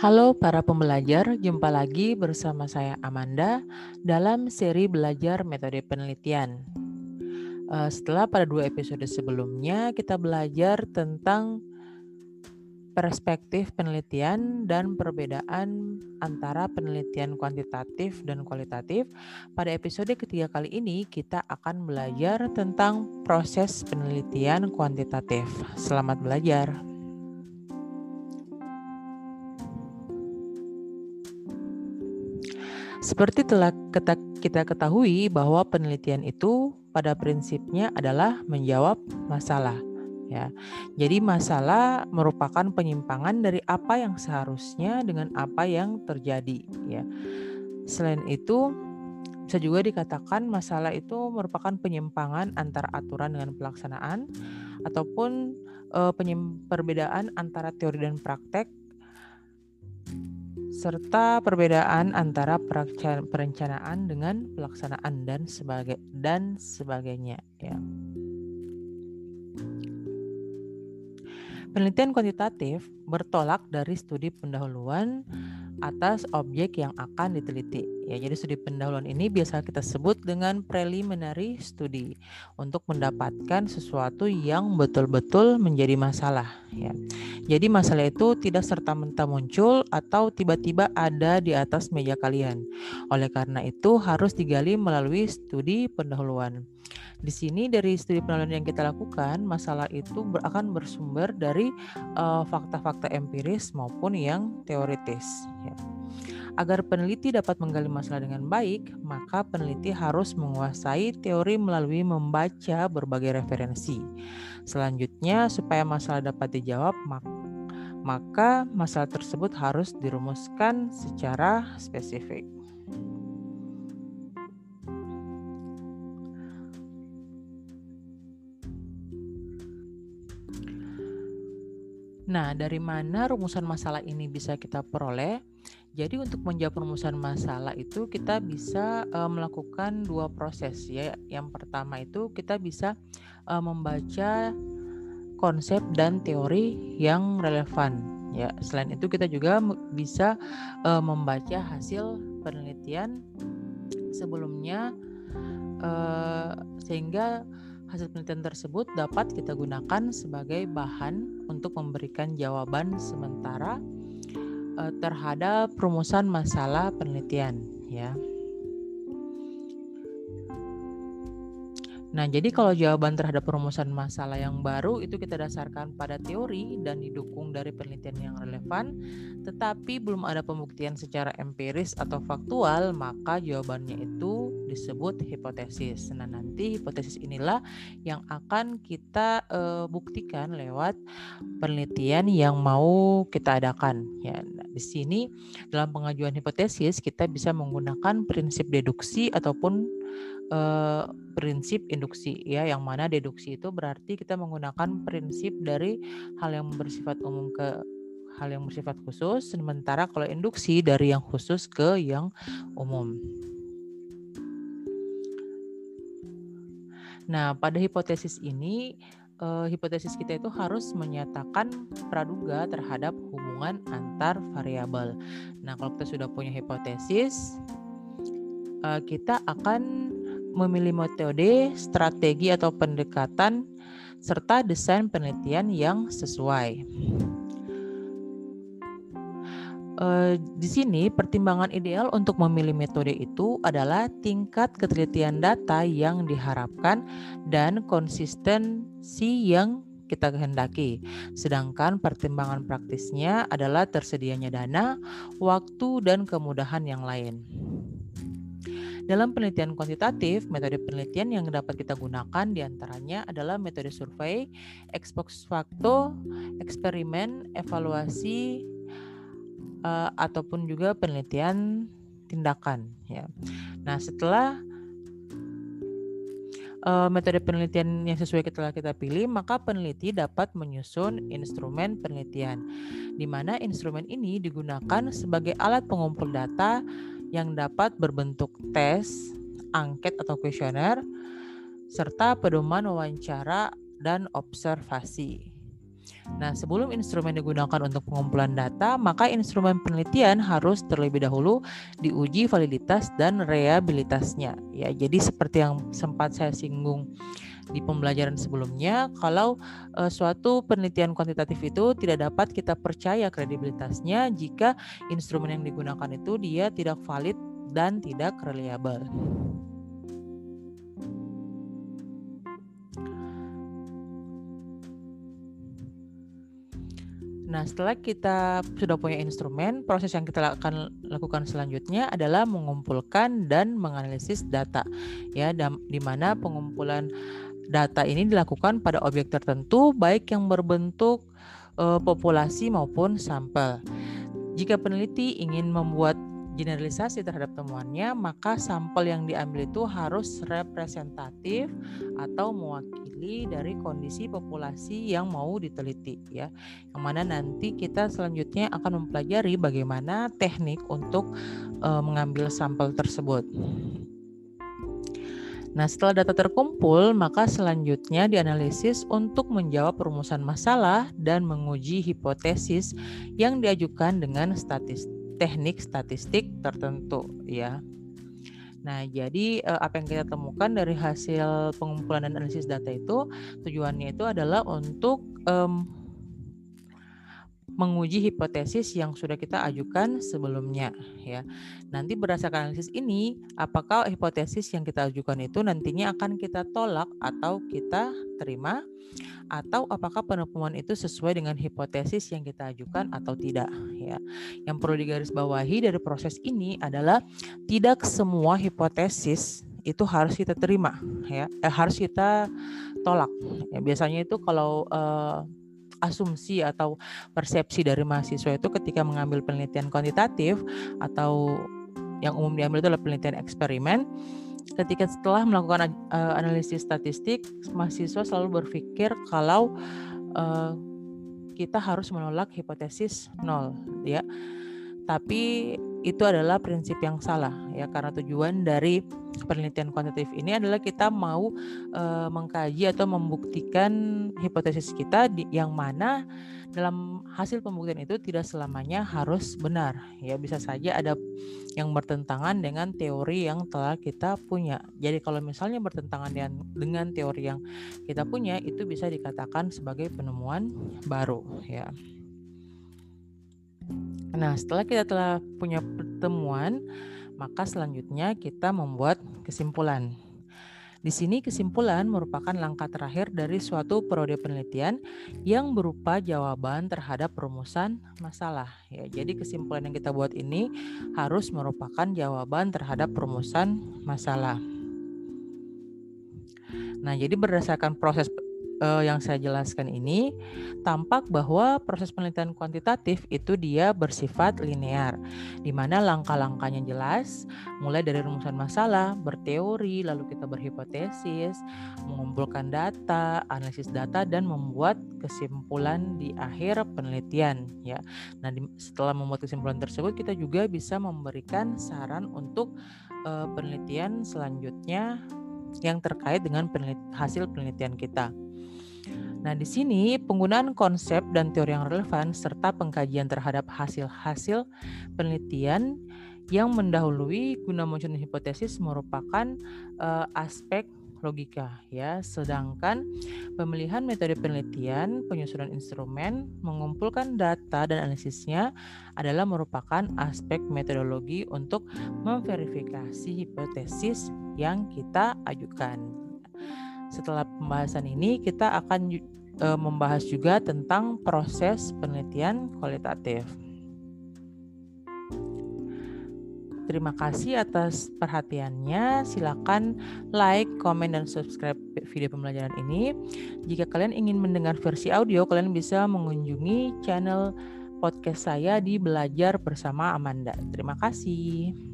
Halo para pembelajar, jumpa lagi bersama saya Amanda dalam seri belajar metode penelitian. Eh, setelah pada dua episode sebelumnya kita belajar tentang perspektif penelitian dan perbedaan antara penelitian kuantitatif dan kualitatif. Pada episode ketiga kali ini kita akan belajar tentang proses penelitian kuantitatif. Selamat belajar. Seperti telah kita ketahui bahwa penelitian itu pada prinsipnya adalah menjawab masalah ya. Jadi masalah merupakan penyimpangan dari apa yang seharusnya dengan apa yang terjadi ya. Selain itu bisa juga dikatakan masalah itu merupakan penyimpangan antara aturan dengan pelaksanaan ataupun e, perbedaan antara teori dan praktek serta perbedaan antara perencanaan dengan pelaksanaan dan sebagai dan sebagainya ya. Penelitian kuantitatif bertolak dari studi pendahuluan atas objek yang akan diteliti. Ya, jadi studi pendahuluan ini biasa kita sebut dengan preliminary study untuk mendapatkan sesuatu yang betul-betul menjadi masalah. Ya, jadi masalah itu tidak serta-merta muncul atau tiba-tiba ada di atas meja kalian. Oleh karena itu harus digali melalui studi pendahuluan. Di sini dari studi pendahuluan yang kita lakukan, masalah itu akan bersumber dari eh, fakta-fakta uh, empiris maupun yang teoritis. Ya. Agar peneliti dapat menggali masalah dengan baik, maka peneliti harus menguasai teori melalui membaca berbagai referensi. Selanjutnya, supaya masalah dapat dijawab, maka masalah tersebut harus dirumuskan secara spesifik. Nah, dari mana rumusan masalah ini bisa kita peroleh? Jadi untuk menjawab rumusan masalah itu kita bisa uh, melakukan dua proses ya. Yang pertama itu kita bisa uh, membaca konsep dan teori yang relevan ya. Selain itu kita juga bisa uh, membaca hasil penelitian sebelumnya uh, sehingga hasil penelitian tersebut dapat kita gunakan sebagai bahan untuk memberikan jawaban sementara uh, terhadap rumusan masalah penelitian ya. Nah, jadi kalau jawaban terhadap perumusan masalah yang baru itu kita dasarkan pada teori dan didukung dari penelitian yang relevan, tetapi belum ada pembuktian secara empiris atau faktual, maka jawabannya itu disebut hipotesis. Nah, nanti hipotesis inilah yang akan kita uh, buktikan lewat penelitian yang mau kita adakan. Ya, di sini dalam pengajuan hipotesis kita bisa menggunakan prinsip deduksi ataupun uh, prinsip induksi ya yang mana deduksi itu berarti kita menggunakan prinsip dari hal yang bersifat umum ke hal yang bersifat khusus sementara kalau induksi dari yang khusus ke yang umum. Nah, pada hipotesis ini uh, hipotesis kita itu harus menyatakan praduga terhadap hubungan antar variabel. Nah, kalau kita sudah punya hipotesis, uh, kita akan memilih metode, strategi atau pendekatan serta desain penelitian yang sesuai. Uh, di sini pertimbangan ideal untuk memilih metode itu adalah tingkat ketelitian data yang diharapkan dan konsistensi yang kita kehendaki. Sedangkan pertimbangan praktisnya adalah tersedianya dana, waktu, dan kemudahan yang lain. Dalam penelitian kuantitatif, metode penelitian yang dapat kita gunakan di antaranya adalah metode survei, ex post facto, eksperimen, evaluasi, uh, ataupun juga penelitian tindakan. Ya. Nah, setelah uh, metode penelitian yang sesuai telah kita pilih, maka peneliti dapat menyusun instrumen penelitian, di mana instrumen ini digunakan sebagai alat pengumpul data yang dapat berbentuk tes, angket atau kuesioner, serta pedoman wawancara dan observasi. Nah, sebelum instrumen digunakan untuk pengumpulan data, maka instrumen penelitian harus terlebih dahulu diuji validitas dan reabilitasnya. Ya, jadi seperti yang sempat saya singgung di pembelajaran sebelumnya, kalau uh, suatu penelitian kuantitatif itu tidak dapat kita percaya kredibilitasnya jika instrumen yang digunakan itu dia tidak valid dan tidak reliable. Nah, setelah kita sudah punya instrumen, proses yang kita akan lakukan selanjutnya adalah mengumpulkan dan menganalisis data. Ya, di mana pengumpulan data ini dilakukan pada objek tertentu baik yang berbentuk uh, populasi maupun sampel. Jika peneliti ingin membuat generalisasi terhadap temuannya, maka sampel yang diambil itu harus representatif atau mewakili dari kondisi populasi yang mau diteliti ya. Yang mana nanti kita selanjutnya akan mempelajari bagaimana teknik untuk uh, mengambil sampel tersebut. Nah, setelah data terkumpul, maka selanjutnya dianalisis untuk menjawab perumusan masalah dan menguji hipotesis yang diajukan dengan statistik teknik statistik tertentu ya. Nah, jadi eh, apa yang kita temukan dari hasil pengumpulan dan analisis data itu tujuannya itu adalah untuk um, menguji hipotesis yang sudah kita ajukan sebelumnya ya. Nanti berdasarkan analisis ini, apakah hipotesis yang kita ajukan itu nantinya akan kita tolak atau kita terima atau apakah penemuan itu sesuai dengan hipotesis yang kita ajukan atau tidak ya. Yang perlu digarisbawahi dari proses ini adalah tidak semua hipotesis itu harus kita terima ya eh, harus kita tolak ya biasanya itu kalau uh, asumsi atau persepsi dari mahasiswa itu ketika mengambil penelitian kuantitatif atau yang umum diambil itu adalah penelitian eksperimen. Ketika setelah melakukan uh, analisis statistik mahasiswa selalu berpikir kalau uh, kita harus menolak hipotesis nol ya. Tapi itu adalah prinsip yang salah ya karena tujuan dari penelitian kuantitatif ini adalah kita mau e, mengkaji atau membuktikan hipotesis kita di, yang mana dalam hasil pembuktian itu tidak selamanya harus benar. Ya bisa saja ada yang bertentangan dengan teori yang telah kita punya. Jadi kalau misalnya bertentangan dengan dengan teori yang kita punya itu bisa dikatakan sebagai penemuan baru ya. Nah, setelah kita telah punya pertemuan, maka selanjutnya kita membuat kesimpulan. Di sini kesimpulan merupakan langkah terakhir dari suatu periode penelitian yang berupa jawaban terhadap rumusan masalah. Ya, jadi kesimpulan yang kita buat ini harus merupakan jawaban terhadap rumusan masalah. Nah, jadi berdasarkan proses uh, yang saya jelaskan ini tampak bahwa proses penelitian kuantitatif itu dia bersifat linear, di mana langkah-langkahnya jelas, mulai dari rumusan masalah, berteori, lalu kita berhipotesis, mengumpulkan data, analisis data, dan membuat kesimpulan di akhir penelitian. Ya, nah di, setelah membuat kesimpulan tersebut kita juga bisa memberikan saran untuk uh, penelitian selanjutnya yang terkait dengan penelit hasil penelitian kita. Nah, di sini penggunaan konsep dan teori yang relevan serta pengkajian terhadap hasil-hasil penelitian yang mendahului guna munculnya hipotesis merupakan uh, aspek logika ya. Sedangkan pemilihan metode penelitian, penyusunan instrumen, mengumpulkan data dan analisisnya adalah merupakan aspek metodologi untuk memverifikasi hipotesis yang kita ajukan. Setelah pembahasan ini kita akan e, membahas juga tentang proses penelitian kualitatif. Terima kasih atas perhatiannya. Silakan like, komen, dan subscribe video pembelajaran ini. Jika kalian ingin mendengar versi audio, kalian bisa mengunjungi channel podcast saya di Belajar Bersama Amanda. Terima kasih.